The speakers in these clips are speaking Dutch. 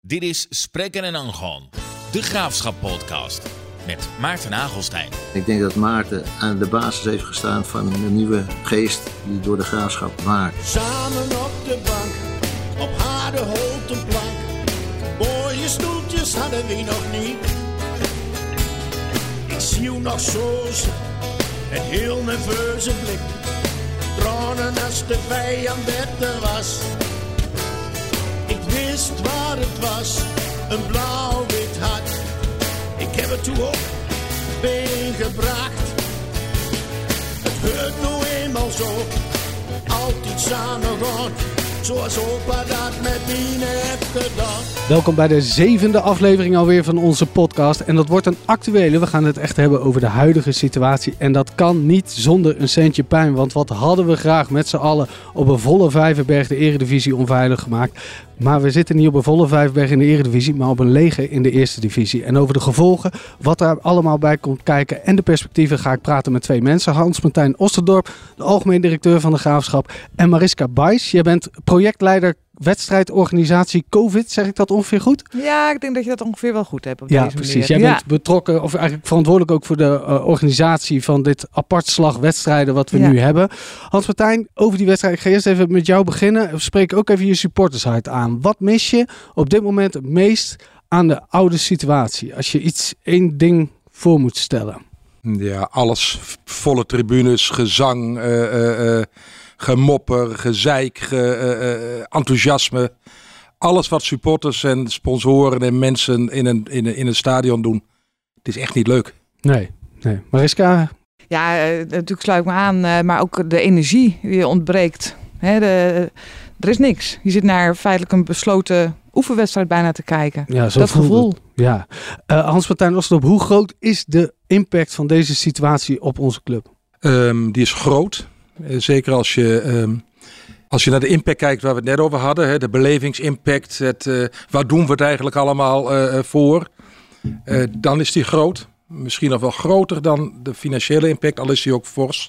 Dit is Spreken en Angon, de Graafschap podcast met Maarten Nagelstein. Ik denk dat Maarten aan de basis heeft gestaan van een nieuwe geest die door de graafschap waakt. Samen op de bank, op harde houten plank. Mooie stoeltjes hadden we nog niet. Ik zie u nog zo een heel nerveuze blik. Tranen als de vijand er was. Wist waar het was, een blauw-wit hart. Ik heb het toen op been gebracht. Het gebeurt nu eenmaal zo, altijd samen gaan. Zoals opa dat met mij heeft gedaan. Welkom bij de zevende aflevering alweer van onze podcast. En dat wordt een actuele. We gaan het echt hebben over de huidige situatie. En dat kan niet zonder een centje pijn. Want wat hadden we graag met z'n allen op een volle Vijverberg de Eredivisie onveilig gemaakt. Maar we zitten niet op een volle Vijverberg in de Eredivisie, maar op een lege in de Eerste Divisie. En over de gevolgen, wat daar allemaal bij komt kijken en de perspectieven ga ik praten met twee mensen. Hans-Martijn Osterdorp, de algemeen directeur van de Graafschap. En Mariska Bijs, jij bent projectleider wedstrijdorganisatie COVID. Zeg ik dat ongeveer goed? Ja, ik denk dat je dat ongeveer wel goed hebt op Ja, deze precies. manier. Jij Ja. bent betrokken, of eigenlijk verantwoordelijk ook voor de eh, organisatie van dit apart slag wedstrijden wat we Ja. nu hebben. Hans-Martijn, over die wedstrijd. Ik ga eerst even met jou beginnen. Spreek ook even je supportershart aan. Wat mis je op dit moment het meest aan de oude situatie? Als je iets, één ding voor moet stellen. Ja, alles. Volle tribunes, gezang, eh, eh, eh, gemopper, gezeik, ge, eh, eh, enthousiasme. Alles wat supporters en sponsoren en mensen in een, in een, in een stadion doen. Het is echt niet leuk. Nee, nee. Mariska, Ja, eh, natuurlijk sluit ik me aan, eh, maar ook de energie die ontbreekt. Hè, de, er is niks. Je zit naar feitelijk een besloten oefenwedstrijd bijna te kijken. ja, zo dat voelt het. gevoel. Ja. Eh, Hans-Martijn Osterdorp, hoe groot is de impact van deze situatie op onze club? Ehm, die is groot. Eh, zeker als je, ehm, als je naar de impact kijkt waar we het net over hadden. Hè, de belevingsimpact. Het, eh, waar doen we het eigenlijk allemaal eh, voor? Dan is die groot. Misschien nog wel groter dan de financiële impact, al is die ook fors.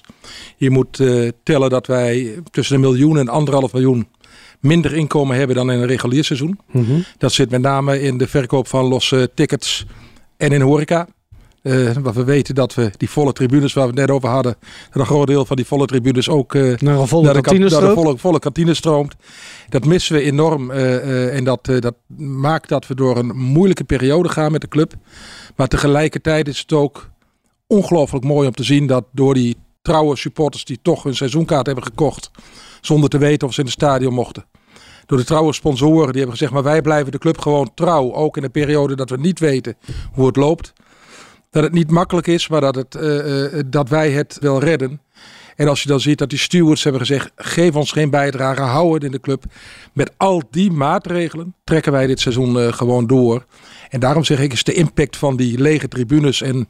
Je moet tellen dat wij tussen een miljoen en anderhalf miljoen minder inkomen hebben dan in een regulier seizoen. Mhm. Dat zit met name in de verkoop van losse tickets en in horeca. Want we weten dat we die volle tribunes waar we het net over hadden, dat een groot deel van die volle tribunes ook eh, Naar volle naar de, kantine naar de volle, volle kantine stroomt. Dat missen we enorm eh, en dat, dat maakt dat we door een moeilijke periode gaan met de club. Maar tegelijkertijd is het ook ongelooflijk mooi om te zien dat door die trouwe supporters die toch hun seizoenkaart hebben gekocht, zonder te weten of ze in het stadion mochten. Door de trouwe sponsoren die hebben gezegd, maar wij blijven de club gewoon trouw. Ook in een periode dat we niet weten hoe het loopt. Dat het niet makkelijk is, maar dat, het, eh, eh, dat wij het wel redden. En als je dan ziet dat die stewards hebben gezegd, geef ons geen bijdrage, hou het in de club. Met al die maatregelen trekken wij dit seizoen eh, gewoon door. En daarom zeg ik, is de impact van die lege tribunes en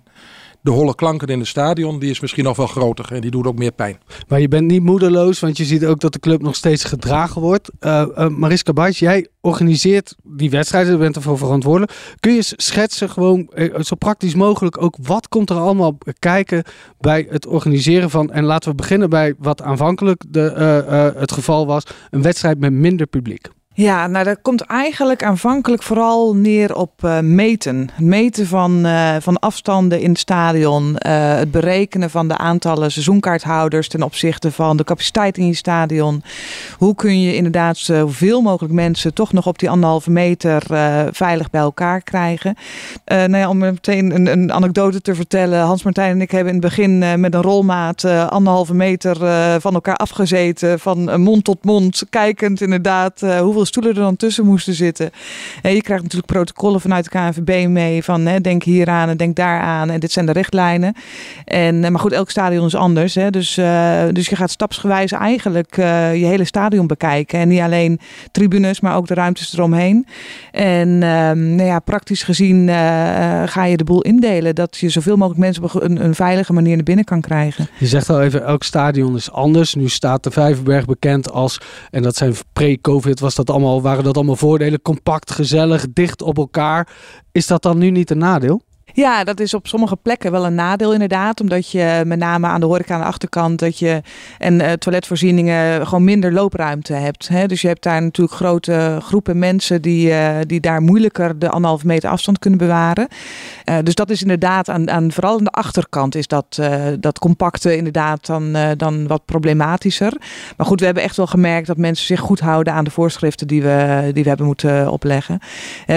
de holle klanken in het stadion, die is misschien nog wel groter. En die doet ook meer pijn. Maar je bent niet moedeloos, want je ziet ook dat de club nog steeds gedragen wordt. Eh eh, Mariska Bijs, jij organiseert die wedstrijden, je bent ervoor verantwoordelijk. Kun je schetsen, gewoon eh, zo praktisch mogelijk, ook wat komt er allemaal kijken bij het organiseren van... En laten we beginnen bij wat aanvankelijk de, het geval was, een wedstrijd met minder publiek. Ja, nou dat komt eigenlijk aanvankelijk vooral neer op eh, meten. Het meten van, eh, van afstanden in het stadion. eh, het berekenen van de aantallen seizoenkaarthouders ten opzichte van de capaciteit in je stadion. Hoe kun je inderdaad zoveel mogelijk mensen toch nog op die anderhalve meter veilig bij elkaar krijgen. Nou ja, om meteen een, een anekdote te vertellen. Hans-Martijn en ik hebben in het begin met een rolmaat anderhalve meter van elkaar afgezeten. Van mond tot mond, kijkend inderdaad hoeveel stoelen er dan tussen moesten zitten. En je krijgt natuurlijk protocollen vanuit de KNVB mee van hè, denk hier aan en denk daar aan. En dit zijn de richtlijnen. En, eh, maar goed, elk stadion is anders. Hè? Dus, eh, dus je gaat stapsgewijs eigenlijk eh, je hele stadion bekijken. En niet alleen tribunes, maar ook de ruimtes eromheen. En ehm, nou ja, praktisch gezien eh, eh, ga je de boel indelen. Dat je zoveel mogelijk mensen op een, een veilige manier naar binnen kan krijgen. Je zegt al even, elk stadion is anders. Nu staat de Vijverberg bekend als, en dat zijn pre-covid, was dat allemaal, waren dat allemaal voordelen. Compact, gezellig, dicht op elkaar. Is dat dan nu niet een nadeel? Ja, dat is op sommige plekken wel een nadeel inderdaad. Omdat je met name aan de horeca aan de achterkant dat je en uh, toiletvoorzieningen gewoon minder loopruimte hebt. Hè? Dus je hebt daar natuurlijk grote groepen mensen die, uh, die daar moeilijker de anderhalve meter afstand kunnen bewaren. Uh, dus dat is inderdaad aan, aan vooral aan de achterkant is dat, dat compacte inderdaad dan, dan wat problematischer. Maar goed, we hebben echt wel gemerkt dat mensen zich goed houden aan de voorschriften die we, die we hebben moeten opleggen.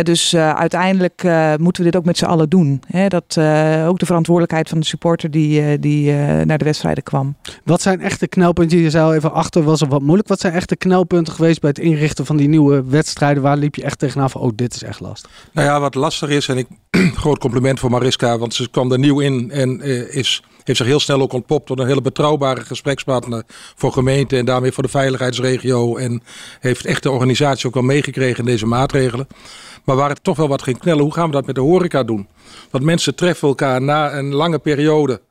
dus uiteindelijk moeten we dit ook met z'n allen doen. Hè, dat uh, ook de verantwoordelijkheid van de supporter die, uh, die uh, naar de wedstrijden kwam. Wat zijn echte knelpunten? Je zei al even achter was er wat moeilijk. Wat zijn echte knelpunten geweest bij het inrichten van die nieuwe wedstrijden? Waar liep je echt tegenaan van, oh dit is echt lastig? Nou ja, wat lastig is, en ik groot compliment voor Mariska, want ze kwam er nieuw in en is, heeft zich heel snel ook ontpopt tot een hele betrouwbare gesprekspartner voor gemeente en daarmee voor de veiligheidsregio. En heeft echt de organisatie ook wel meegekregen in deze maatregelen. Maar waar het toch wel wat ging knellen, hoe gaan we dat met de horeca doen? Want mensen treffen elkaar na een lange periode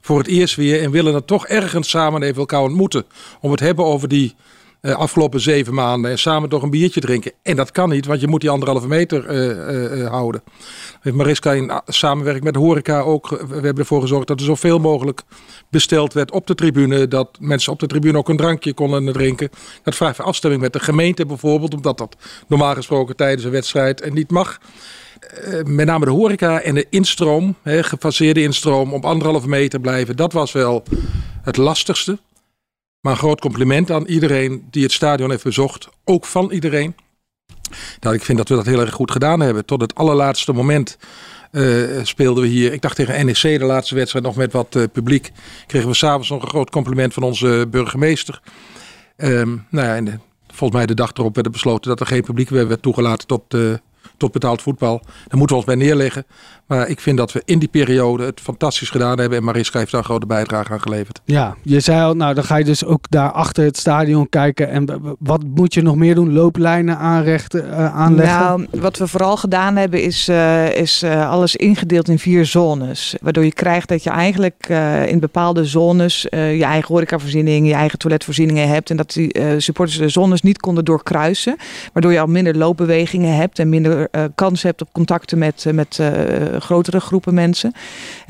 voor het eerst weer en willen dan toch ergens samen even elkaar ontmoeten. Om het hebben over die uh, afgelopen zeven maanden en samen toch een biertje drinken. En dat kan niet, want je moet die anderhalve meter uh, uh, houden. Mariska in samenwerking met horeca ook, we hebben ervoor gezorgd dat er zoveel mogelijk besteld werd op de tribune. Dat mensen op de tribune ook een drankje konden drinken. Dat vraagt afstemming met de gemeente bijvoorbeeld, omdat dat normaal gesproken tijdens een wedstrijd niet mag. Met name de horeca en de instroom, hè, gefaseerde instroom, op anderhalve meter blijven. Dat was wel het lastigste. Maar een groot compliment aan iedereen die het stadion heeft bezocht. Ook van iedereen. Nou, ik vind dat we dat heel erg goed gedaan hebben. Tot het allerlaatste moment uh, speelden we hier. Ik dacht tegen NEC de laatste wedstrijd nog met wat uh, publiek. Kregen we s'avonds nog een groot compliment van onze burgemeester. Um, nou ja, en volgens mij de dag erop werd besloten dat er geen publiek werd toegelaten tot, uh, tot betaald voetbal. Daar moeten we ons bij neerleggen. Maar ik vind dat we in die periode het fantastisch gedaan hebben. En Mariska heeft daar een grote bijdrage aan geleverd. Ja, je zei al, nou dan ga je dus ook daar achter het stadion kijken. En wat moet je nog meer doen? Looplijnen aanrechten, uh, aanleggen? Nou, wat we vooral gedaan hebben is, uh, is uh, alles ingedeeld in vier zones. Waardoor je krijgt dat je eigenlijk in bepaalde zones je eigen horecavoorziening, je eigen toiletvoorzieningen hebt. En dat die supporters de zones niet konden doorkruisen. Waardoor je al minder loopbewegingen hebt en minder kans hebt op contacten met, met grotere groepen mensen.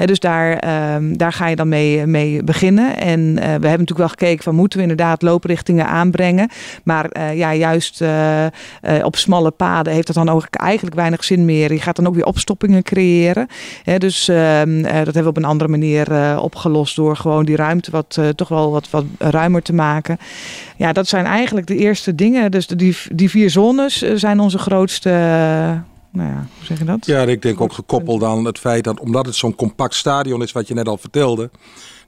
dus daar, ehm, daar ga je dan mee, mee beginnen. En uh, we hebben natuurlijk wel gekeken van moeten we inderdaad looprichtingen aanbrengen. Maar uh, ja, juist uh, op smalle paden heeft dat dan ook eigenlijk weinig zin meer. Je gaat dan ook weer opstoppingen creëren. dus ehm, dat hebben we op een andere manier opgelost door gewoon die ruimte wat toch wel wat, wat ruimer te maken. Ja, dat zijn eigenlijk de eerste dingen. Dus die, die vier zones zijn onze grootste nou ja, hoe zeg je dat? Ja, ik denk ook gekoppeld aan het feit dat omdat het zo'n compact stadion is, wat je net al vertelde,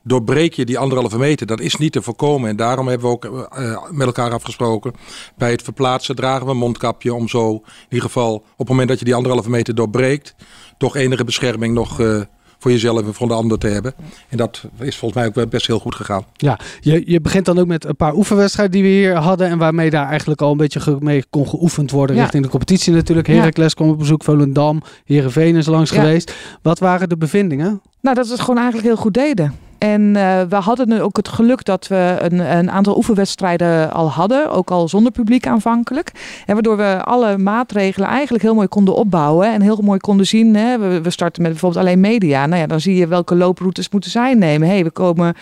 doorbreek je die anderhalve meter. Dat is niet te voorkomen. En daarom hebben we ook uh, met elkaar afgesproken. Bij het verplaatsen dragen we een mondkapje om zo, in ieder geval op het moment dat je die anderhalve meter doorbreekt, toch enige bescherming nog uh, voor jezelf en voor de ander te hebben. En dat is volgens mij ook best heel goed gegaan. Ja, je, je begint dan ook met een paar oefenwedstrijden die we hier hadden. En waarmee daar eigenlijk al een beetje mee kon geoefend worden richting de competitie natuurlijk. Heracles ja. kwam op bezoek, Volendam, Heerenveen is langs geweest. Wat waren de bevindingen? Nou, dat we het gewoon eigenlijk heel goed deden. En uh, we hadden ook het geluk dat we een, een, aantal oefenwedstrijden al hadden, ook al zonder publiek aanvankelijk. En waardoor we alle maatregelen eigenlijk heel mooi konden opbouwen en heel mooi konden zien. Hè. We, we starten met bijvoorbeeld alleen media. Nou ja, dan zie je welke looproutes moeten zij nemen. hey, we komen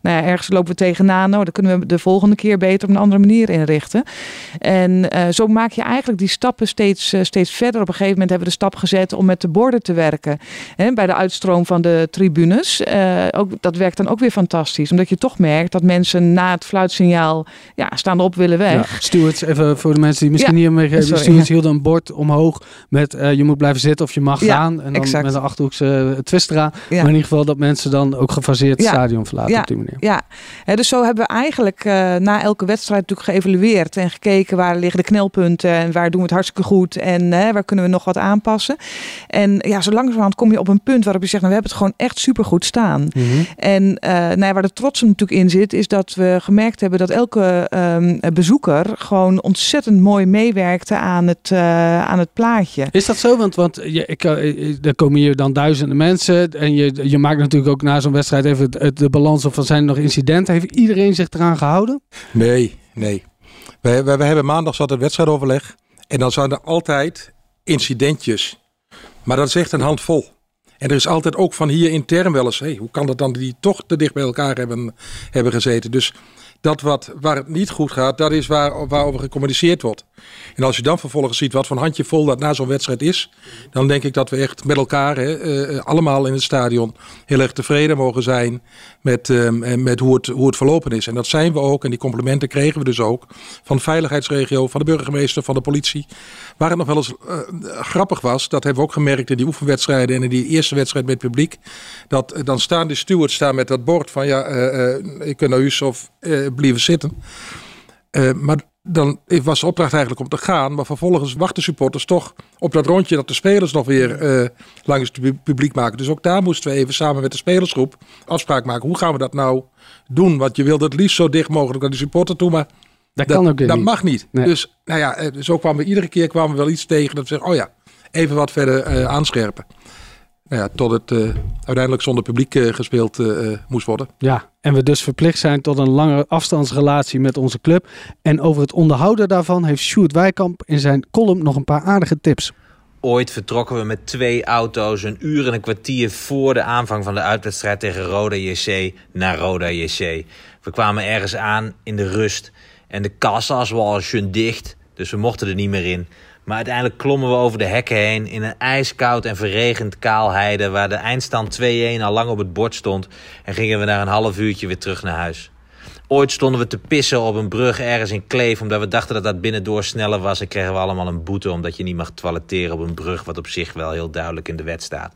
nou ja, ergens lopen we tegenaan. Nou, dan kunnen we de volgende keer beter op een andere manier inrichten. En uh, zo maak je eigenlijk die stappen steeds, uh, steeds verder. Op een gegeven moment hebben we de stap gezet om met de borden te werken. Hè, bij de uitstroom van de tribunes. Uh, ook, dat werkt dan ook weer fantastisch. Omdat je toch merkt dat mensen na het fluitsignaal ja, staan op willen weg. Ja, stewards, even voor de mensen die misschien ja, niet meer De stewards ja. hielden een bord omhoog met je moet blijven zitten of je mag gaan. En dan exact. met een achterhoekse twist eraan. Maar in ieder geval dat mensen dan ook gefaseerd het stadion verlaten op die manier. Ja, dus zo hebben we eigenlijk uh, na elke wedstrijd natuurlijk geëvalueerd en gekeken waar liggen de knelpunten en waar doen we het hartstikke goed en uh, waar kunnen we nog wat aanpassen. En ja, zo langzamerhand kom je op een punt waarop je zegt, nou, we hebben het gewoon echt supergoed staan. Mm -hmm. En uh, nou ja, waar de trots natuurlijk in zit, is dat we gemerkt hebben dat elke um, bezoeker gewoon ontzettend mooi meewerkte aan het, aan het plaatje. Is dat zo? Want, want je, ik, er komen hier dan duizenden mensen en je, je maakt natuurlijk ook na zo'n wedstrijd even de, de balans of van zijn nog incidenten? Heeft iedereen zich eraan gehouden? Nee, nee. We, we, we hebben maandag zat het wedstrijdoverleg. En dan zijn er altijd incidentjes. Maar dat is echt een handvol. En er is altijd ook van hier intern wel eens, hey, hoe kan dat dan die toch te dicht bij elkaar hebben, hebben gezeten. Dus dat wat, waar het niet goed gaat, dat is waar, waarover gecommuniceerd wordt. En als je dan vervolgens ziet wat een handje vol dat na zo'n wedstrijd is, dan denk ik dat we echt met elkaar, hè, eh, eh, allemaal in het stadion, heel erg tevreden mogen zijn met, uh, met hoe, het, hoe het verlopen is. En dat zijn we ook. En die complimenten kregen we dus ook van de veiligheidsregio, van de burgemeester, van de politie. Waar het nog wel eens grappig was, dat hebben we ook gemerkt in die oefenwedstrijden en in die eerste wedstrijd met het publiek. Dat dan staan de stewards staan met dat bord van ja, ik kan huis of blijven zitten. maar dan was de opdracht eigenlijk om te gaan. Maar vervolgens wachten supporters toch op dat rondje dat de spelers nog weer uh, langs het publiek maken. Dus ook daar moesten we even samen met de spelersgroep afspraak maken. Hoe gaan we dat nou doen? Want je wilde het liefst zo dicht mogelijk naar de supporter toe. Maar dat, kan ook dat niet. mag niet. Dus, nou ja, eh, zo kwamen we iedere keer kwamen we wel iets tegen dat we zeggen: oh ja, even wat verder uh, aanscherpen nou ja, tot het uh, uiteindelijk zonder publiek uh, gespeeld uh, moest worden. Ja, en we dus verplicht zijn tot een lange afstandsrelatie met onze club. En over het onderhouden daarvan heeft Sjoerd Wijkamp in zijn column nog een paar aardige tips. Ooit vertrokken we met twee auto's een uur en een kwartier voor de aanvang van de uitwedstrijd tegen Roda JC naar Roda JC. We kwamen ergens aan in de rust en de kassa's waren dicht, dus we mochten er niet meer in. Maar uiteindelijk klommen we over de hekken heen in een ijskoud en verregend kaalheide waar de eindstand 2-1 al lang op het bord stond en gingen we na een half uurtje weer terug naar huis. Ooit stonden we te pissen op een brug ergens in Kleef... omdat we dachten dat dat binnendoor sneller was... en kregen we allemaal een boete omdat je niet mag toiletteren op een brug... wat op zich wel heel duidelijk in de wet staat.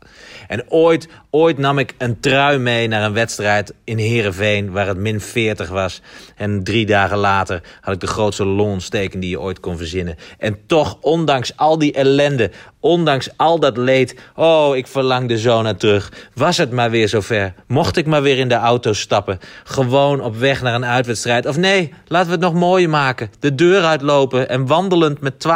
En ooit, ooit nam ik een trui mee naar een wedstrijd in Heerenveen... waar het min 40 was. En drie dagen later had ik de grootste longontsteking die je ooit kon verzinnen. En toch, ondanks al die ellende... Ondanks al dat leed, oh, ik verlangde zo naar terug. Was het maar weer zover. Mocht ik maar weer in de auto stappen. Gewoon op weg naar een uitwedstrijd. Of nee, laten we het nog mooier maken. De deur uitlopen en wandelend met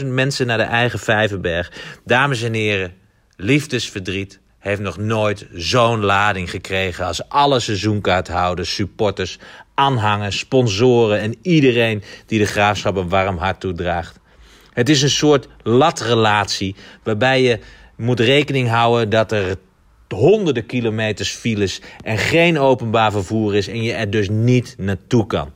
12.000 mensen naar de eigen Vijverberg. Dames en heren, liefdesverdriet heeft nog nooit zo'n lading gekregen als alle seizoenkaarthouders, supporters, aanhangers, sponsoren en iedereen die de graafschap een warm hart toedraagt. Het is een soort latrelatie waarbij je moet rekening houden dat er honderden kilometers files en geen openbaar vervoer is en je er dus niet naartoe kan.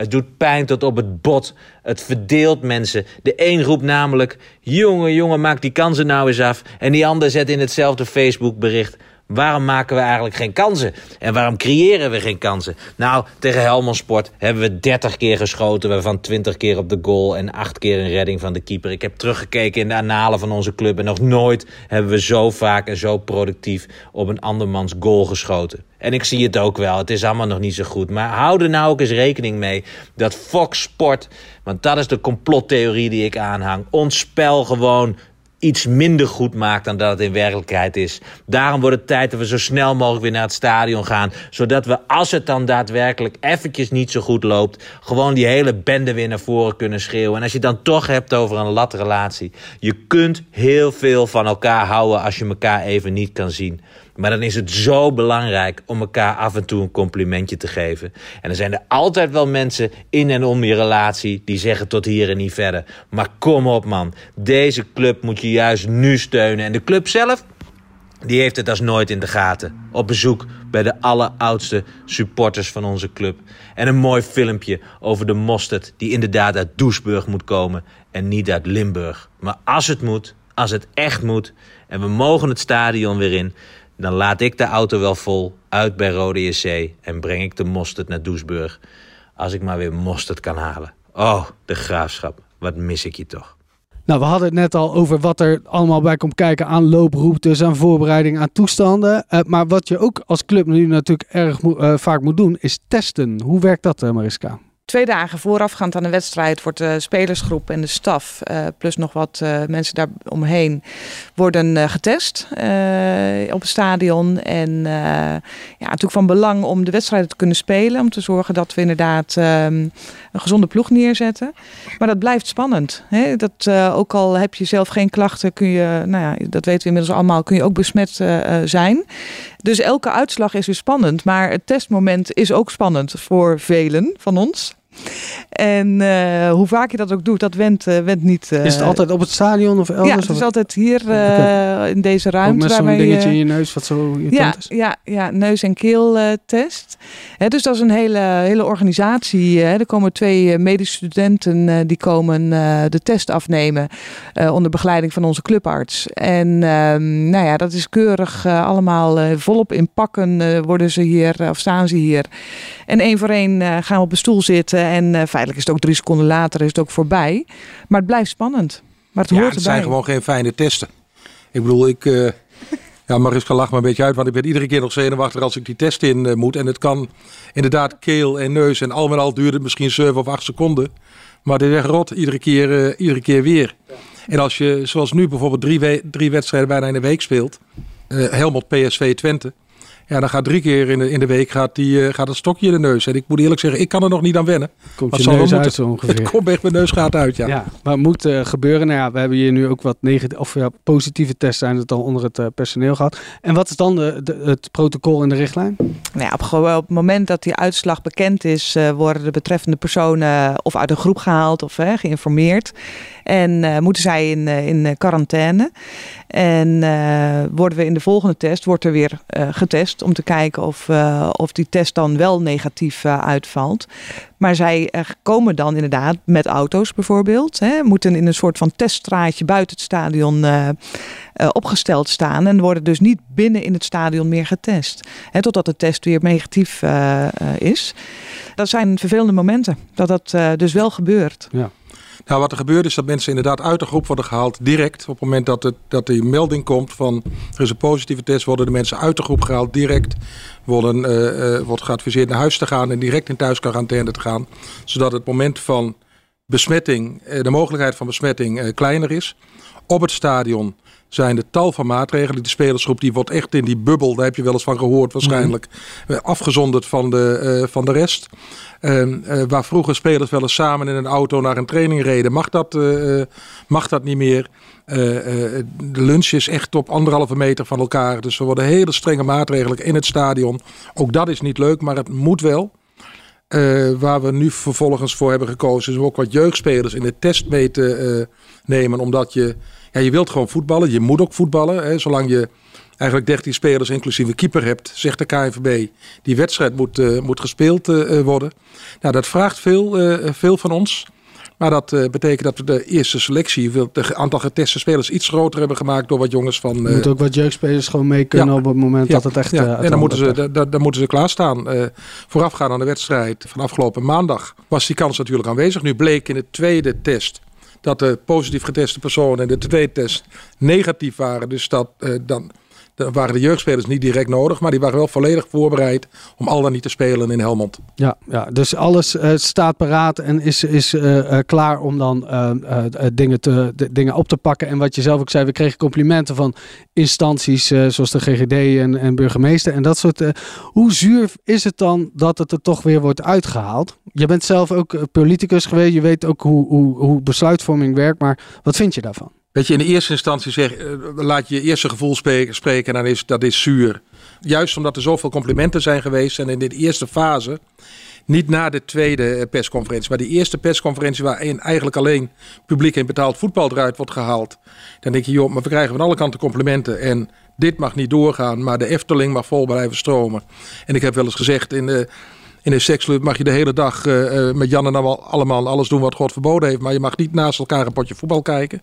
Het doet pijn tot op het bot. Het verdeelt mensen. De een roept namelijk: jongen, jongen, maak die kansen nou eens af. En die ander zet in hetzelfde Facebook bericht: Waarom maken we eigenlijk geen kansen? En waarom creëren we geen kansen? Nou, tegen Helmond Sport hebben we 30 keer geschoten, waarvan 20 keer op de goal en 8 keer een redding van de keeper. Ik heb teruggekeken in de analen van onze club en nog nooit hebben we zo vaak en zo productief op een andermans goal geschoten. En ik zie het ook wel, het is allemaal nog niet zo goed. Maar hou er nou ook eens rekening mee dat Fox Sport, want dat is de complottheorie die ik aanhang, ons spel gewoon iets minder goed maakt dan dat het in werkelijkheid is. Daarom wordt het tijd dat we zo snel mogelijk weer naar het stadion gaan. Zodat we, als het dan daadwerkelijk eventjes niet zo goed loopt... gewoon die hele bende weer naar voren kunnen schreeuwen. En als je dan toch hebt over een latrelatie... je kunt heel veel van elkaar houden als je elkaar even niet kan zien. Maar dan is het zo belangrijk om elkaar af en toe een complimentje te geven. En er zijn er altijd wel mensen in en om je relatie die zeggen tot hier en niet verder. Maar kom op man, deze club moet je juist nu steunen. En de club zelf, die heeft het als nooit in de gaten. Op bezoek bij de alleroudste supporters van onze club. En een mooi filmpje over de mosterd die inderdaad uit Doesburg moet komen en niet uit Limburg. Maar als het moet, als het echt moet en we mogen het stadion weer in dan laat ik de auto wel vol uit bij Rode JC en breng ik de mosterd naar Doesburg. Als ik maar weer mosterd kan halen. Oh, de graafschap. Wat mis ik je toch. Nou, we hadden het net al over wat er allemaal bij komt kijken aan looproutes, aan voorbereiding, aan toestanden. Uh, maar wat je ook als club nu natuurlijk erg uh, vaak moet doen, is testen. Hoe werkt dat, uh, Mariska? Twee dagen voorafgaand aan de wedstrijd wordt de spelersgroep en de staf, uh, plus nog wat uh, mensen daar omheen, worden uh, getest op het stadion. En ja, natuurlijk van belang om de wedstrijden te kunnen spelen. Om te zorgen dat we inderdaad um, een gezonde ploeg neerzetten. Maar dat blijft spannend. Hè? Dat, ook al heb je zelf geen klachten, kun je, nou ja, dat weten we inmiddels allemaal, kun je ook besmet zijn. Dus elke uitslag is weer spannend. Maar het testmoment is ook spannend voor velen van ons. En uh, hoe vaak je dat ook doet, dat went, uh, went niet. Uh, is het altijd op het stadion of elders? Ja, het is altijd hier okay. in deze ruimte. Ook met zo'n dingetje in je neus wat zo ja, is? Ja, ja, neus- en keeltest. dus dat is een hele, hele organisatie. Hè. Er komen twee medische studenten die komen de test afnemen onder begeleiding van onze clubarts. En ehm, nou ja, dat is keurig allemaal volop in pakken worden ze hier, of staan ze hier. En één voor één gaan we op een stoel zitten en feitelijk is het ook drie seconden later is het ook voorbij. Maar het blijft spannend. Maar het ja, hoort het zijn gewoon geen fijne testen. Ik bedoel, ik... Uh... Ja, Mariska lacht me een beetje uit, want ik ben iedere keer nog zenuwachtig als ik die test in uh, moet. En het kan inderdaad keel en neus en al met al duurt het misschien 7 of 8 seconden. Maar dit is rot, iedere keer, iedere keer weer. En als je, zoals nu bijvoorbeeld drie, drie wedstrijden bijna in de week speelt. Helmond PSV Twente. Ja, dan gaat drie keer in de, in de week gaat, die, uh, gaat een stokje in de neus. En ik moet eerlijk zeggen, ik kan er nog niet aan wennen. Komt je neus uit zo ongeveer. Het komt echt, mijn neus gaat uit, ja. ja maar het moet uh, gebeuren. Nou ja, we hebben hier nu ook wat of ja, positieve tests zijn het al onder het uh, personeel gehad. En wat is dan de, de, het protocol in de richtlijn? Nou ja, op, op, het moment dat die uitslag bekend is, worden de betreffende personen of uit een groep gehaald of geïnformeerd. En moeten zij in, in quarantaine. En worden we in de volgende test, wordt er weer getest om te kijken of, uh, of die test dan wel negatief uh, uitvalt. Maar zij uh, komen dan inderdaad met auto's bijvoorbeeld. Hè, moeten in een soort van teststraatje buiten het stadion opgesteld staan. En worden dus niet binnen in het stadion meer getest. Hè, totdat de test weer negatief is. Dat zijn vervelende momenten. Dat dat dus wel gebeurt. Ja. Nou, wat er gebeurt is dat mensen inderdaad uit de groep worden gehaald direct. Op het moment dat, het, dat die melding komt van er is een positieve test, worden de mensen uit de groep gehaald direct. Worden, uh, uh, wordt geadviseerd naar huis te gaan en direct in thuisquarantaine te gaan. Zodat het moment van besmetting, uh, de mogelijkheid van besmetting kleiner is. Op het stadion zijn er tal van maatregelen. Die spelersgroep die wordt echt in die bubbel, daar heb je wel eens van gehoord waarschijnlijk, mm. afgezonderd van de, uh, van de rest. Uh, uh, waar vroeger spelers wel eens samen in een auto naar een training reden, mag dat, mag dat niet meer. de lunch is echt op anderhalve meter van elkaar. Dus er worden hele strenge maatregelen in het stadion. Ook dat is niet leuk, maar het moet wel. waar we nu vervolgens voor hebben gekozen, is om ook wat jeugdspelers in de test mee te nemen. Omdat je ja, je wilt gewoon voetballen. Je moet ook voetballen. Hè, zolang je eigenlijk 13 spelers inclusief een keeper hebt, zegt de KNVB. Die wedstrijd moet, uh, moet gespeeld uh, worden. Nou, dat vraagt veel, uh, veel van ons. Maar dat betekent dat we de eerste selectie, het aantal geteste spelers, iets groter hebben gemaakt door wat jongens van. Moet ook wat jeugdspelers gewoon mee kunnen ja, op het moment ja, dat het echt. Ja, en dan moeten, ze, dan, dan moeten ze klaarstaan. Voorafgaan aan de wedstrijd van afgelopen maandag was die kans natuurlijk aanwezig. Nu bleek in de tweede test dat de positief geteste personen in de tweede test negatief waren. Dus dat, dan, dan waren de jeugdspelers niet direct nodig, maar die waren wel volledig voorbereid om al dan niet te spelen in Helmond. Ja, ja dus alles uh, staat paraat en is, is uh, klaar om dan dingen, te, de, dingen op te pakken. En wat je zelf ook zei, we kregen complimenten van instanties zoals de GGD en, en burgemeester en dat soort. hoe zuur is het dan dat het er toch weer wordt uitgehaald? Je bent zelf ook politicus geweest, je weet ook hoe, hoe, hoe besluitvorming werkt, maar wat vind je daarvan? Weet je, in de eerste instantie zeg, uh, laat je je eerste gevoel spreken, en dan is dat is zuur. Juist omdat er zoveel complimenten zijn geweest en in de eerste fase, niet na de tweede eh, persconferentie, maar de eerste persconferentie waarin eigenlijk alleen publiek en betaald voetbal eruit wordt gehaald. Dan denk je, joh, maar we krijgen van alle kanten complimenten en dit mag niet doorgaan, maar de Efteling mag vol blijven stromen. En ik heb wel eens gezegd, in de, in een seksclub mag je de hele dag uh, met Jan en allemaal alles doen wat God verboden heeft, maar je mag niet naast elkaar een potje voetbal kijken.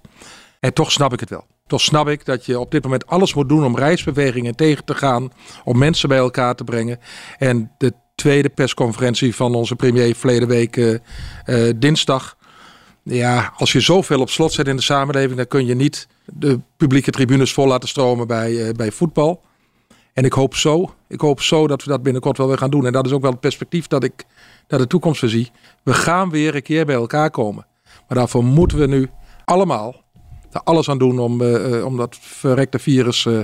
En toch snap ik het wel. Toch snap ik dat je op dit moment alles moet doen om reisbewegingen tegen te gaan. Om mensen bij elkaar te brengen. En de tweede persconferentie van onze premier verleden week uh, uh, dinsdag. Ja, als je zoveel op slot zet in de samenleving, dan kun je niet de publieke tribunes vol laten stromen bij, uh, bij voetbal. En ik hoop zo, ik hoop zo dat we dat binnenkort wel weer gaan doen. En dat is ook wel het perspectief dat ik naar de toekomst zie. We gaan weer een keer bij elkaar komen. Maar daarvoor moeten we nu allemaal er alles aan doen om, uh, om dat verrekte virus uh,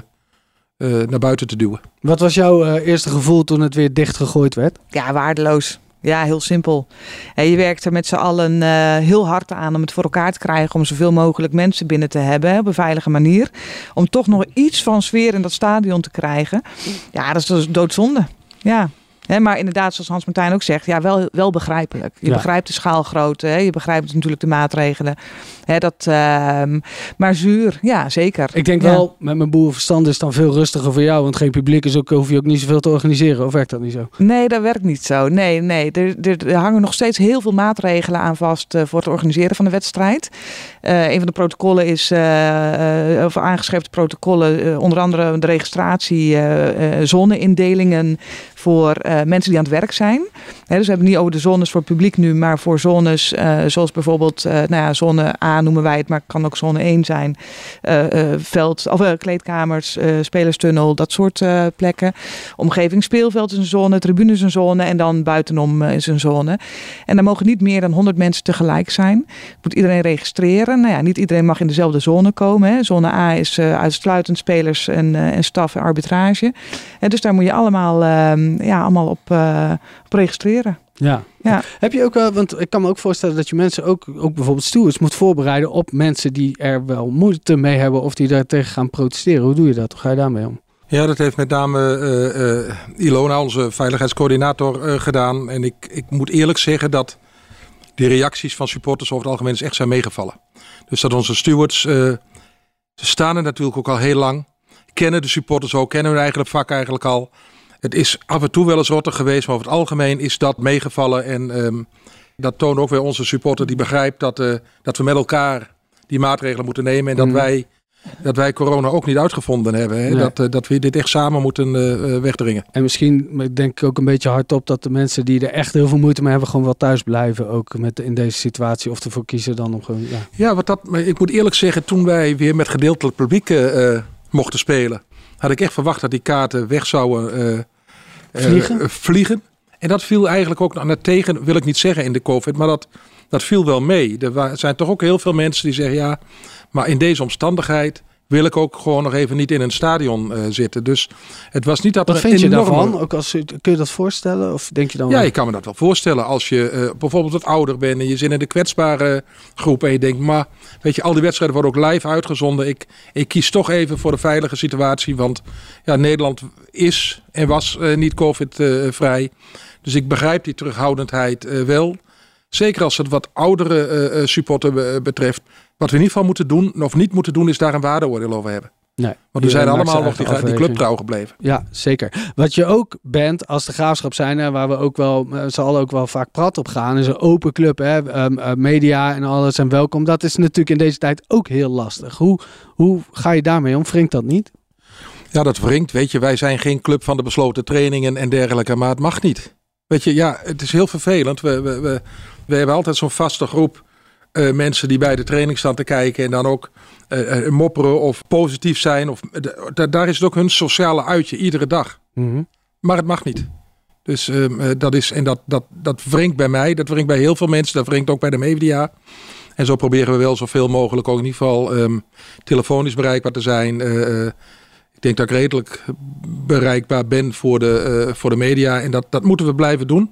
naar buiten te duwen. Wat was jouw eerste gevoel toen het weer dichtgegooid werd? Ja, waardeloos. Ja, heel simpel. En je werkt er met z'n allen uh, heel hard aan om het voor elkaar te krijgen. Om zoveel mogelijk mensen binnen te hebben op een veilige manier. Om toch nog iets van sfeer in dat stadion te krijgen. Ja, dat is dus doodzonde. Ja. Maar inderdaad, zoals Hans Martijn ook zegt, ja, wel, wel begrijpelijk. Je Ja. begrijpt de schaalgrootte, je begrijpt natuurlijk de maatregelen. Dat, ehm, maar zuur, ja, zeker. Ik denk Ja. wel, met mijn boerenverstand is het dan veel rustiger voor jou. Want geen publiek is ook, hoef je ook niet zoveel te organiseren. Of werkt dat niet zo? Nee, dat werkt niet zo. Nee, nee. Er, er, er hangen nog steeds heel veel maatregelen aan vast eh, voor het organiseren van de wedstrijd. Eh, een van de protocollen is, eh, of aangeschreven protocollen, onder andere de registratie, zoneindelingen voor mensen die aan het werk zijn. Hè, dus we hebben het niet over de zones voor het publiek nu, maar voor zones eh, zoals bijvoorbeeld, eh, nou ja, zone A noemen wij het, maar het kan ook zone 1 zijn. Eh, eh, veld, of, eh, kleedkamers, eh, spelerstunnel, dat soort eh, plekken. Omgeving speelveld is een zone, tribune is een zone en dan buitenom eh, is een zone. En dan mogen niet meer dan 100 mensen tegelijk zijn. Moet iedereen registreren. Nou ja, niet iedereen mag in dezelfde zone komen. Hè. Zone A is eh, uitsluitend spelers en, eh, en staf en arbitrage. En dus daar moet je allemaal, ehm, ja, allemaal op, eh, op registreren. Ja. Ja. Heb je ook wel, want ik kan me ook voorstellen dat je mensen ook, ook bijvoorbeeld stewards moet voorbereiden op mensen die er wel moeite mee hebben of die daar tegen gaan protesteren. Hoe doe je dat? Hoe ga je daarmee om? Ja, dat heeft met name eh, eh, Ilona, onze veiligheidscoördinator, eh, gedaan. En ik, ik moet eerlijk zeggen dat die reacties van supporters over het algemeen echt zijn meegevallen. Dus dat onze stewards, eh, ze staan er natuurlijk ook al heel lang. Kennen de supporters ook, kennen hun eigen vak eigenlijk al. Het is af en toe wel eens rotter geweest, maar over het algemeen is dat meegevallen. En ehm, dat toont ook weer onze supporter die begrijpt dat, eh, dat we met elkaar die maatregelen moeten nemen. En dat, Mhm. wij, dat wij corona ook niet uitgevonden hebben. Hè? Nee. Dat, eh, dat we dit echt samen moeten eh, wegdringen. En misschien denk ik ook een beetje hardop dat de mensen die er echt heel veel moeite mee hebben, gewoon wel thuis blijven. Ook met, in deze situatie. Of ervoor kiezen dan om gewoon. Ja. Ja, wat dat, ik moet eerlijk zeggen, toen wij weer met gedeeltelijk publiek mochten spelen, had ik echt verwacht dat die kaarten weg zouden Vliegen? eh, vliegen. En dat viel eigenlijk ook aan het tegen, wil ik niet zeggen in de COVID, maar dat, dat viel wel mee. Er zijn toch ook heel veel mensen die zeggen, ja, maar in deze omstandigheid wil ik ook gewoon nog even niet in een stadion eh, zitten. Dus het was niet dat Wat vind je enorme- daarvan? Ook als, kun je dat voorstellen? Of denk je dan Ja, wel- ik kan me dat wel voorstellen. Als je eh, bijvoorbeeld wat ouder bent en je zit in de kwetsbare groep en je denkt, maar weet je, al die wedstrijden worden ook live uitgezonden. Ik, ik kies toch even voor de veilige situatie, want ja, Nederland is en was eh, niet COVID-vrij. dus ik begrijp die terughoudendheid wel. Zeker als het wat oudere supporter be- betreft. Wat we in ieder geval moeten doen, of niet moeten doen, is daar een waardeoordeel over hebben. Nee. Want we zijn allemaal nog die, die club trouw gebleven. Ja, zeker. Wat je ook bent als de graafschap zijn, hè, waar we ook wel, eh, ze allen ook wel vaak prat op gaan, is een open club. Hè, ehm, eh, media en alles en welkom. Dat is natuurlijk in deze tijd ook heel lastig. Hoe, hoe ga je daarmee om? Wringt dat niet? Ja, dat wringt. Weet je, wij zijn geen club van de besloten trainingen en dergelijke, maar het mag niet. Weet je, ja, het is heel vervelend. We, we, we, we hebben altijd zo'n vaste groep eh, mensen die bij de training staan te kijken en dan ook eh, eh, mopperen of positief zijn. Of, da- da- daar is het ook hun sociale uitje iedere dag. Maar het mag niet. Dus ehm, eh, dat is, en dat, dat, dat wringt bij mij, dat wringt bij heel veel mensen, dat wringt ook bij de media. En zo proberen we wel zoveel mogelijk ook in ieder geval ehm, telefonisch bereikbaar te zijn. Ik denk dat ik redelijk bereikbaar ben voor de, voor de media. En dat, dat moeten we blijven doen.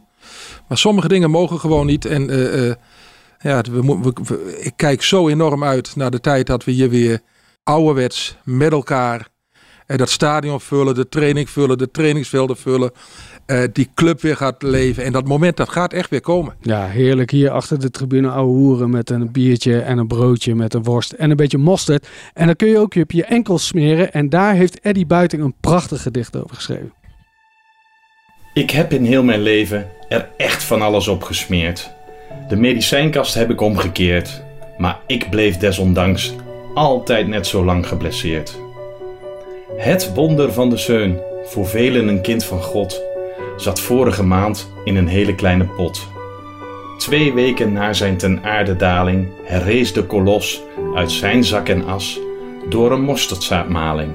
Maar sommige dingen mogen gewoon niet. En ja, we, mo- we, we- ik kijk zo enorm uit naar de tijd dat we hier weer ouderwets met elkaar eh, dat stadion vullen, de training vullen, de trainingsvelden vullen. eh, die club weer gaat leven. En dat moment, dat gaat echt weer komen. Ja, heerlijk. Hier achter de tribune ouwe hoeren met een biertje en een broodje met een worst en een beetje mosterd. En dan kun je ook op je enkels smeren. En daar heeft Eddie Buiting een prachtig gedicht over geschreven. Ik heb in heel mijn leven er echt van alles op gesmeerd. De medicijnkast heb ik omgekeerd, maar ik bleef desondanks altijd net zo lang geblesseerd. Het wonder van de zeun, voor velen een kind van God, zat vorige maand in een hele kleine pot. Twee weken na zijn ten aarde daling herrees de kolos uit zijn zak en as door een mosterdzaadmaling.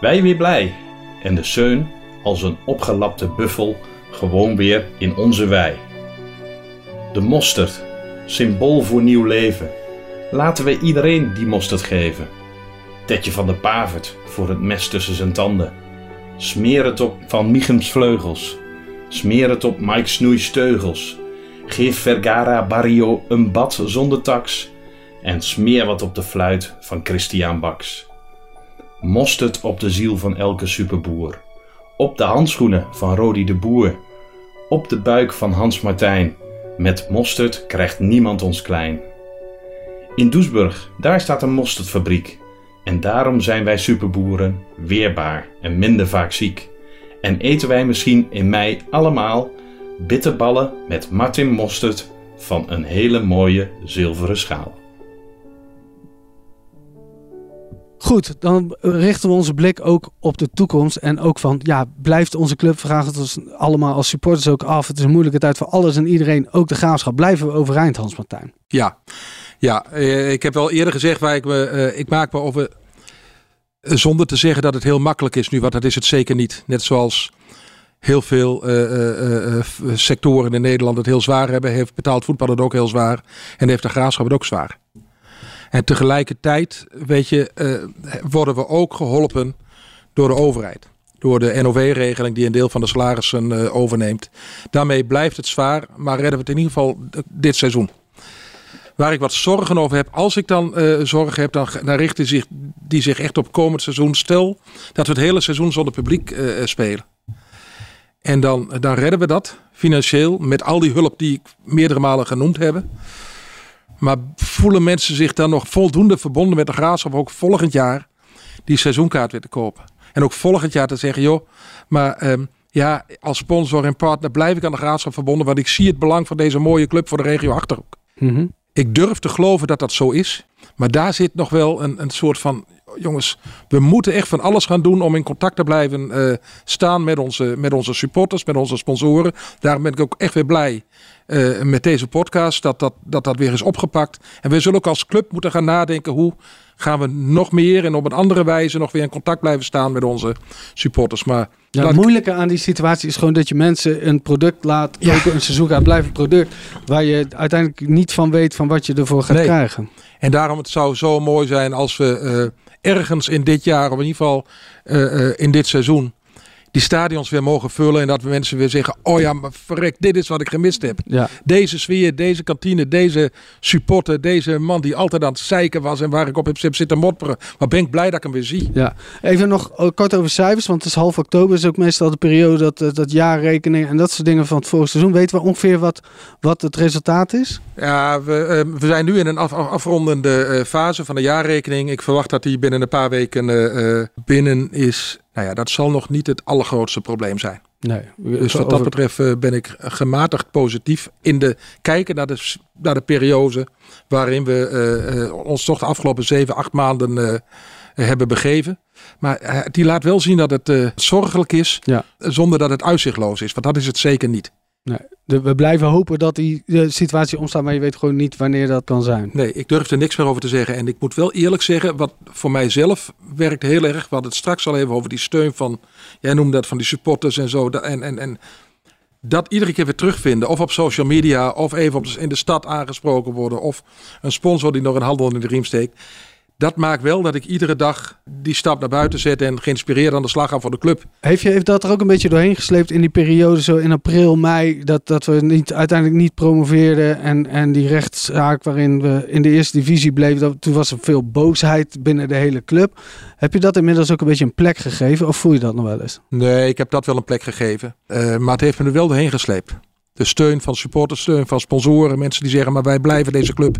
Wij weer blij en de zeun als een opgelapte buffel gewoon weer in onze wei. De mosterd, symbool voor nieuw leven. Laten we iedereen die mosterd geven. Tetje van de Pavert voor het mes tussen zijn tanden. Smeer het op Van Michems vleugels. Smeer het op Mike Snoei's teugels. Geef Vergara Barrio een bad zonder tax. En smeer wat op de fluit van Christian Baks. Mosterd op de ziel van elke superboer Op de handschoenen van Rodi de Boer. Op de buik van Hans Martijn. Met mosterd krijgt niemand ons klein. In Doesburg, daar staat een mosterdfabriek. En daarom zijn wij superboeren weerbaar en minder vaak ziek. En eten wij misschien in mei allemaal bitterballen met Martin mosterd van een hele mooie zilveren schaal. Goed, dan richten we onze blik ook op de toekomst. En ook van, ja, blijft onze club, vragen het ons allemaal als supporters ook af. Het is een moeilijke tijd voor alles en iedereen, ook de graafschap. Blijven we overeind, Hans Martijn? Ja, ja eh, ik heb wel eerder gezegd, waar ik, me, eh, ik maak me over, eh, zonder te zeggen dat het heel makkelijk is nu, want dat is het zeker niet. Net zoals heel veel sectoren in Nederland het heel zwaar hebben, heeft betaald voetbal het ook heel zwaar en heeft de graafschap het ook zwaar. En tegelijkertijd, weet je, worden we ook geholpen door de overheid. Door de NOW-regeling die een deel van de salarissen overneemt. Daarmee blijft het zwaar, maar redden we het in ieder geval dit seizoen. Waar ik wat zorgen over heb, als ik dan uh, zorgen heb, dan, richten zich, die zich echt op komend seizoen. Stel dat we het hele seizoen zonder publiek spelen. En dan, dan redden we dat financieel met al die hulp die ik meerdere malen genoemd heb. Maar voelen mensen zich dan nog voldoende verbonden met de graafschap ook volgend jaar die seizoenkaart weer te kopen? En ook volgend jaar te zeggen, joh, maar um, ja, als sponsor en partner blijf ik aan de graafschap verbonden, want ik zie het belang van deze mooie club voor de regio Achterhoek. Mm -hmm. Ik durf te geloven dat dat zo is. Maar daar zit nog wel een, een soort van. Jongens, we moeten echt van alles gaan doen om in contact te blijven uh, staan met onze, met onze supporters, met onze sponsoren. Daarom ben ik ook echt weer blij uh, met deze podcast dat dat, dat dat weer is opgepakt. En we zullen ook als club moeten gaan nadenken hoe gaan we nog meer en op een andere wijze nog weer in contact blijven staan met onze supporters. Maar ja, het moeilijke aan die situatie is gewoon dat je mensen een product laat ja. kopen, een seizoen blijven een product waar je uiteindelijk niet van weet van wat je ervoor gaat nee. krijgen. En daarom het zou zo mooi zijn als we uh, ergens in dit jaar, of in ieder geval uh, uh, in dit seizoen, die stadions weer mogen vullen. En dat we mensen weer zeggen: Oh ja, maar verrek, dit is wat ik gemist heb. Ja. Deze sfeer, deze kantine, deze supporter, deze man die altijd aan het zeiken was. En waar ik op heb zitten mopperen. Maar ben ik blij dat ik hem weer zie. Ja, even nog kort over cijfers. Want het is half oktober, is ook meestal de periode dat, dat jaarrekeningen en dat soort dingen van het vorige seizoen. Weten we ongeveer wat, wat het resultaat is? Ja, we, uh, we zijn nu in een af, afrondende uh, fase van de jaarrekening. Ik verwacht dat die binnen een paar weken uh, binnen is. Nou ja, dat zal nog niet het allergrootste probleem zijn. Nee, dus wat dat betreft uh, ben ik gematigd positief in de kijken naar de, naar de periode waarin we uh, uh, ons toch de afgelopen zeven, acht maanden hebben begeven. Maar die laat wel zien dat het zorgelijk is, ja. zonder dat het uitzichtloos is. Want dat is het zeker niet. Nee, we blijven hopen dat die de situatie ontstaat, maar je weet gewoon niet wanneer dat kan zijn. Nee, ik durf er niks meer over te zeggen. En ik moet wel eerlijk zeggen, wat voor mijzelf werkt heel erg. We het straks al even over die steun van, jij noemde dat van die supporters en zo. En, en, en dat iedere keer weer terugvinden. Of op social media, of even in de stad aangesproken worden. Of een sponsor die nog een handel in de riem steekt dat maakt wel dat ik iedere dag die stap naar buiten zet en geïnspireerd aan de slag ga voor de club. Heeft je heeft dat er ook een beetje doorheen gesleept in die periode, zo in april, mei, dat, dat we niet, uiteindelijk niet promoveerden en, en die rechtszaak waarin we in de eerste divisie bleven, dat, toen was er veel boosheid binnen de hele club. Heb je dat inmiddels ook een beetje een plek gegeven of voel je dat nog wel eens? Nee, ik heb dat wel een plek gegeven, uh, maar het heeft me er wel doorheen gesleept de steun van supporters, steun van sponsoren. Mensen die zeggen, maar wij blijven deze club,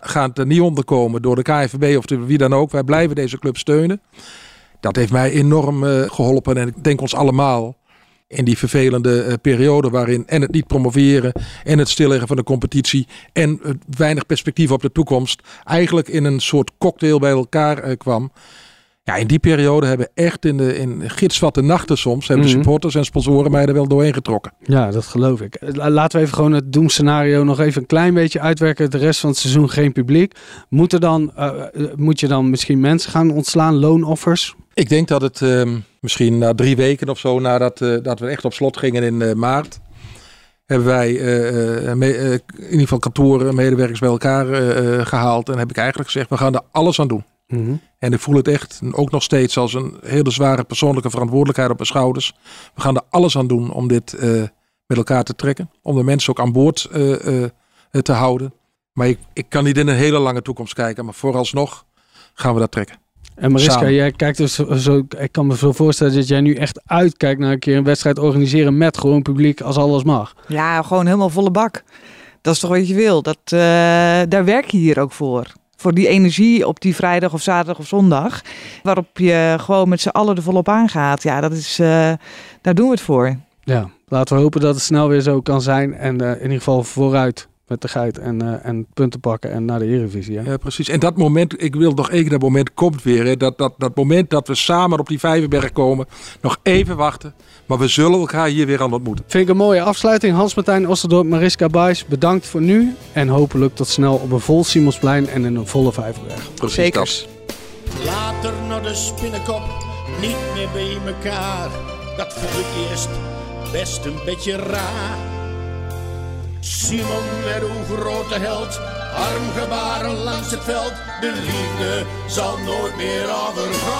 gaan er niet onderkomen door de KNVB of de, wie dan ook. Wij blijven deze club steunen. Dat heeft mij enorm uh, geholpen en ik denk ons allemaal in die vervelende uh, periode waarin en het niet promoveren en het stilleggen van de competitie en uh, weinig perspectief op de toekomst eigenlijk in een soort cocktail bij elkaar kwam. Ja, in die periode hebben echt in de in gidsvatte nachten soms hebben Mhm. de supporters en sponsoren mij er wel doorheen getrokken. Ja, dat geloof ik. La- Laten we even gewoon het doemscenario nog even een klein beetje uitwerken. De rest van het seizoen geen publiek. Moet, er dan, eh, eh, moet je dan misschien mensen gaan ontslaan, loonoffers? Ik denk dat het ehm, misschien na drie weken of zo nadat eh, dat we echt op slot gingen in maart. Hebben wij in ieder geval kantoren, medewerkers bij elkaar eh, eh, gehaald. En heb ik eigenlijk gezegd, we gaan er alles aan doen. Mhm. En ik voel het echt ook nog steeds als een hele zware persoonlijke verantwoordelijkheid op mijn schouders. We gaan er alles aan doen om dit eh, met elkaar te trekken. Om de mensen ook aan boord eh, eh, te houden. Maar ik, ik kan niet in een hele lange toekomst kijken. Maar vooralsnog gaan we dat trekken. En Mariska, Samen. jij kijkt dus zo, ik kan me zo voorstellen dat jij nu echt uitkijkt naar een keer een wedstrijd organiseren met gewoon publiek als alles mag. Ja, gewoon helemaal volle bak. Dat is toch wat je wil. Dat, eh, daar werk je hier ook voor. Voor die energie op die vrijdag of zaterdag of zondag. Waarop je gewoon met z'n allen er volop aangaat. Ja, dat is, eh, daar doen we het voor. Ja, laten we hopen dat het snel weer zo kan zijn. En eh, in ieder geval vooruit met de geit en, eh, en punten pakken en naar de Eredivisie. Hè? Ja, precies. En dat moment, ik wil nog één keer dat moment komt weer. Hè. Dat, dat, dat moment dat we samen op die Vijverberg komen. Nog even wachten. Maar we zullen elkaar hier weer aan ontmoeten. Vind ik een mooie afsluiting. Hans-Martijn Osterdorp, Mariska Buijs, bedankt voor nu. En hopelijk tot snel op een vol Simonsplein en in een volle Vijverberg. Precies Zekers. dat. Later naar de spinnenkop, niet meer bij elkaar. Dat vond ik eerst best een beetje raar. Simon werd een grote held, armgebaren langs het veld. De liefde zal nooit meer overgaan.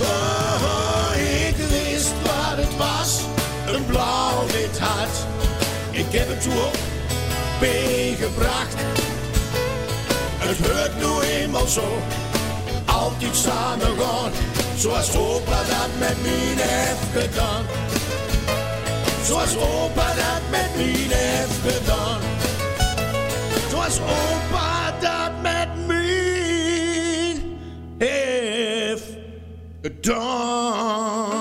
Oh, oh, ik wist wat het was, een blauw-wit hart. Ik heb het toe op meegebracht. Het hoort nu eenmaal zo, altijd samen gaan. Zoals opa dat met mij heeft gedaan. Zoals opa dat met mij heeft gedaan. Zoals opa dat met mij heeft gedaan.